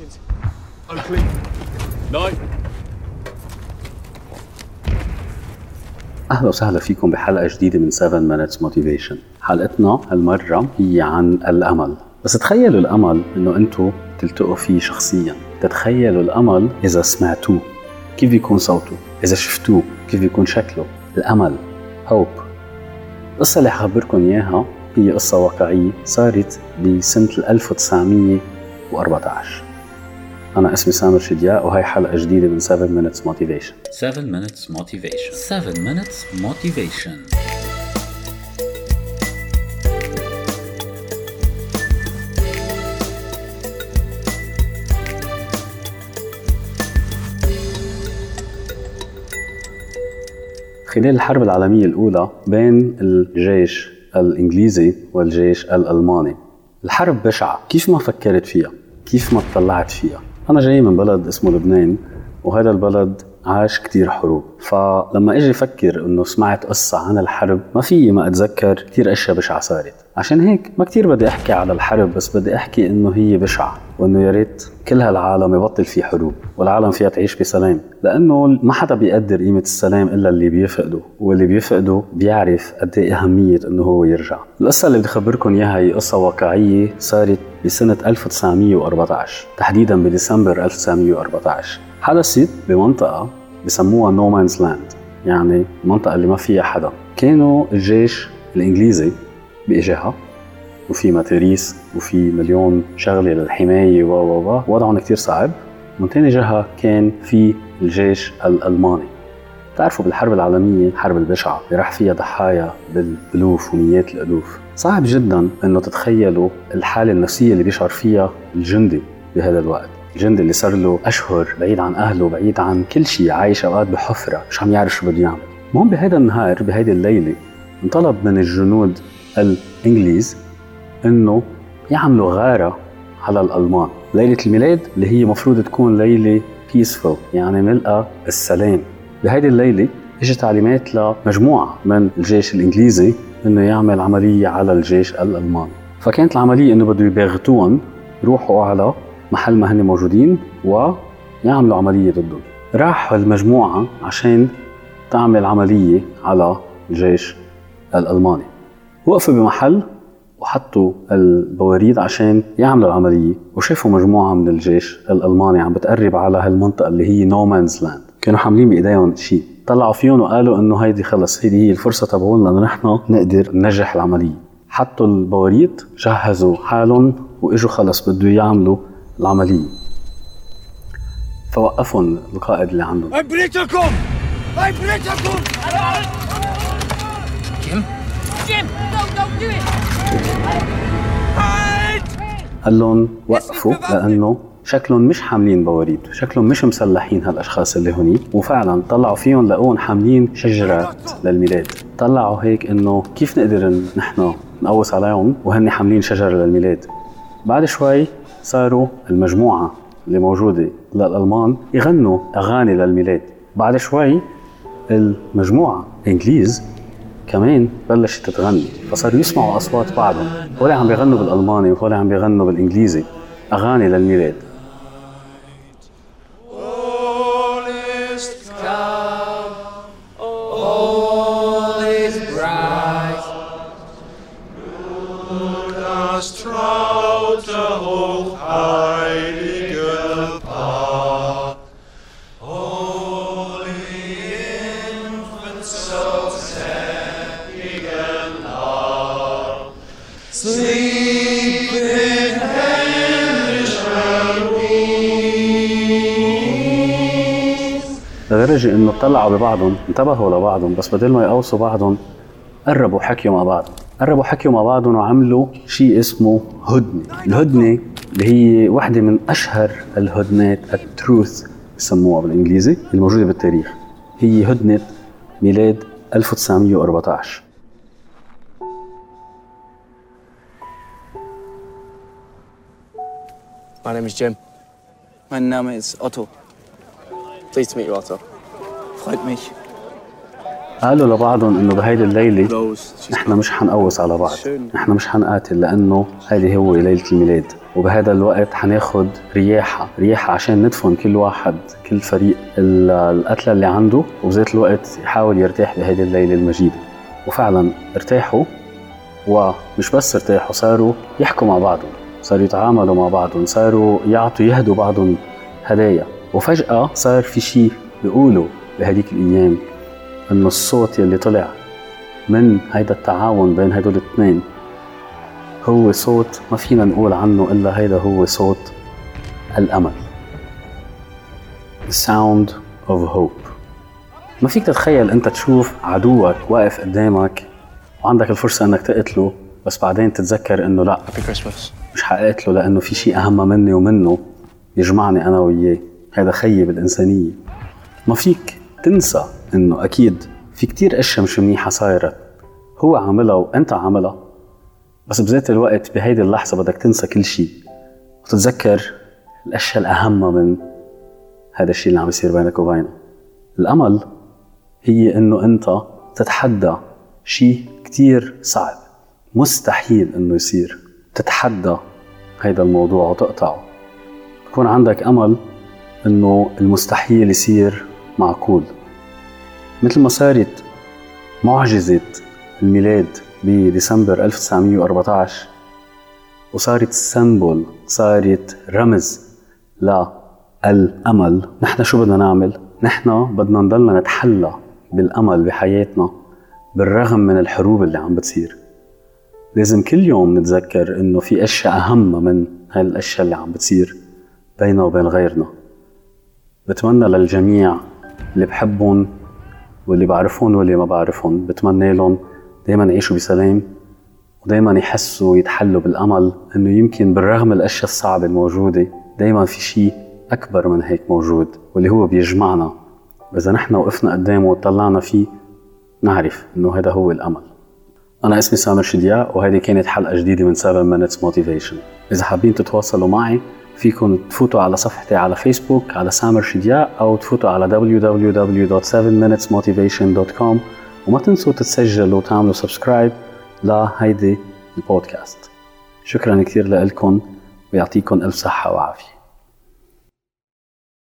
seconds. Oakley. Night. أهلا وسهلا فيكم بحلقة جديدة من 7 minutes motivation. حلقتنا هالمرة هي عن الأمل. بس تخيلوا الأمل إنه أنتم تلتقوا فيه شخصيا. تتخيلوا الأمل إذا سمعتوه. كيف بيكون صوته؟ إذا شفتوه كيف بيكون شكله؟ الأمل هوب القصة اللي حخبركم إياها هي قصة واقعية صارت بسنة 1914 أنا اسمي سامر شدياء وهي حلقة جديدة من 7 Minutes Motivation 7 minutes motivation. 7 minutes motivation. خلال الحرب العالمية الأولى بين الجيش الإنجليزي والجيش الألماني الحرب بشعة كيف ما فكرت فيها كيف ما اطلعت فيها أنا جاي من بلد اسمه لبنان وهذا البلد عاش كتير حروب. فلما إجي أفكر إنه سمعت قصة عن الحرب ما في ما أتذكر كتير أشياء بشعة صارت. عشان هيك ما كتير بدي أحكي على الحرب بس بدي أحكي إنه هي بشعة وإنه يا ريت كل هالعالم يبطل في حروب والعالم فيها تعيش بسلام. لأنه ما حدا بيقدر قيمة السلام إلا اللي بيفقده واللي بيفقده بيعرف قد إيه أهمية إنه هو يرجع. القصة اللي بدي اخبركم إياها هي قصة واقعية صارت بسنة 1914 تحديدا بديسمبر 1914 حدثت بمنطقة بسموها no man's land يعني المنطقة اللي ما فيها حدا. كانوا الجيش الإنجليزي باتجاه وفي متاريس وفي مليون شغلة للحماية و و وضعهم كتير صعب. من تاني جهة كان في الجيش الألماني. بتعرفوا بالحرب العالمية حرب البشعة اللي راح فيها ضحايا بالألوف ومئات الألوف. صعب جدا إنه تتخيلوا الحالة النفسية اللي بيشعر فيها الجندي بهذا الوقت. الجندي اللي صار له أشهر بعيد عن أهله بعيد عن كل شيء عايش أوقات بحفرة مش عم يعرف شو بده يعمل. المهم بهذا النهار بهيدي الليلة انطلب من الجنود الإنجليز إنه يعملوا غارة على الألمان. ليلة الميلاد اللي هي مفروض تكون ليلة بيسفول يعني ملقى السلام. بهيدي الليلة إجت تعليمات لمجموعة من الجيش الإنجليزي إنه يعمل عملية على الجيش الألماني. فكانت العملية إنه بده يباغتوهم يروحوا على محل ما هن موجودين ويعملوا عملية ضدهم راح المجموعة عشان تعمل عملية على الجيش الألماني. وقفوا بمحل وحطوا البواريد عشان يعملوا العملية وشافوا مجموعة من الجيش الألماني عم بتقرب على هالمنطقة اللي هي no man's land كانوا حاملين بإيديهم شيء طلعوا فيهم وقالوا إنه هيدي خلص هيدي هي الفرصة تبعولنا إنه نحن نقدر ننجح العملية. حطوا البواريد جهزوا حالهم وإجوا خلص بده يعملوا العملية فوقفهم القائد اللي عندهم بريتكم! I بريتكم! Jim? Jim, no, don't do it! قال لهم وقفوا لأنه شكلهم مش حاملين بواريد شكلهم مش مسلحين هالأشخاص اللي هوني وفعلا طلعوا فيهم لقوهم حاملين شجرات للميلاد طلعوا هيك إنه كيف نقدر نحن نقوس عليهم وهن حاملين شجره للميلاد بعد شوي صاروا المجموعة اللي موجودة للألمان يغنوا أغاني للميلاد. بعد شوي المجموعة انجليز كمان بلشت تغني فصاروا يسمعوا أصوات بعضهم. هول عم بيغنوا بالألماني وهول عم بيغنوا بالإنجليزي أغاني للميلاد. لدرجة إنه طلعوا ببعضهم انتبهوا لبعضهم بس بدل ما يقوصوا بعضهم قربوا حكيوا مع بعض. قربوا حكيوا مع بعضهم وعملوا شيء اسمه هدنة الهدنة اللي هي واحدة من أشهر الهدنات التروث بسموها بالإنجليزي الموجودة بالتاريخ هي هدنة ميلاد 1914 My name is Jim. Mein Name ist Otto. Pleased to meet you, Otto. Freut mich. قالوا لبعضهم إنه بهيدي الليلة نحن مش حنقوس على بعض. نحن مش حنقاتل لأنه هيدي هو ليلة الميلاد. وبهذا الوقت حناخد رياحة رياحة عشان ندفن كل واحد كل فريق ال- القتلى اللي عنده وبذات الوقت يحاول يرتاح بهيدي الليلة المجيدة. وفعلا ارتاحوا ومش بس ارتاحوا صاروا يحكوا مع بعضهم صاروا يتعاملوا مع بعضهم صاروا يعطوا يهدوا بعضهم هدايا. وفجأة صار في شيء بيقولوا بهديك الأيام. إنه الصوت يلي طلع من هيدا التعاون بين هدول الاثنين هو صوت ما فينا نقول عنه إلا هيدا هو صوت الأمل. The sound of hope. ما فيك تتخيل أنت تشوف عدوك واقف قدامك وعندك الفرصة أنك تقتله بس بعدين تتذكر أنه لأ. مش حققتله لأنه في شيء أهم مني ومنه يجمعني أنا وياه هذا خيي بالإنسانية. ما فيك تنسى أنه أكيد في كتير أشياء مش منيحة صايرت هو عاملها وأنت عاملها. بس بذات الوقت بهيدي اللحظة بدك تنسى كل شيء وتتذكر الأشياء الأهم من هذا الشيء اللي عم يصير بينك وبينه. الأمل هي إنه أنت تتحدى شيء كتير صعب. مستحيل إنه يصير تتحدى هيدا الموضوع وتقطعه. تكون عندك أمل إنه المستحيل يصير معقول. مثل ما صارت معجزة الميلاد بديسمبر 1914 وصارت سمبل صارت رمز للأمل. نحن شو بدنا نعمل؟ نحن بدنا نضلنا نتحلى بالأمل بحياتنا بالرغم من الحروب اللي عم بتصير. لازم كل يوم نتذكر إنه في أشياء أهم من هاي الاشياء اللي عم بتصير بيننا وبين غيرنا. بتمنى للجميع اللي بحبهم واللي بعرفهم واللي ما بعرفهم. بتمنى لهم دايما يعيشوا بسلام ودايما يحسوا ويتحلوا بالأمل إنه يمكن بالرغم الأشياء الصعبة الموجودة دايما في شيء أكبر من هيك موجود واللي هو بيجمعنا. واذا نحن وقفنا قدامه وطلعنا فيه نعرف إنه هذا هو الأمل. أنا اسمي سامر شدياء وهذه كانت حلقة جديدة من 7 Minutes Motivation. إذا حابين تتواصلوا معي فيكم تفوتوا على صفحتي على فيسبوك على سامر شدياء أو تفوتوا على www.7minutesmotivation.com وما تنسوا تتسجلوا وتعملوا سبسكرايب لهيدي البودكاست. شكرا كثير لكم ويعطيكم ألف صحة وعافية.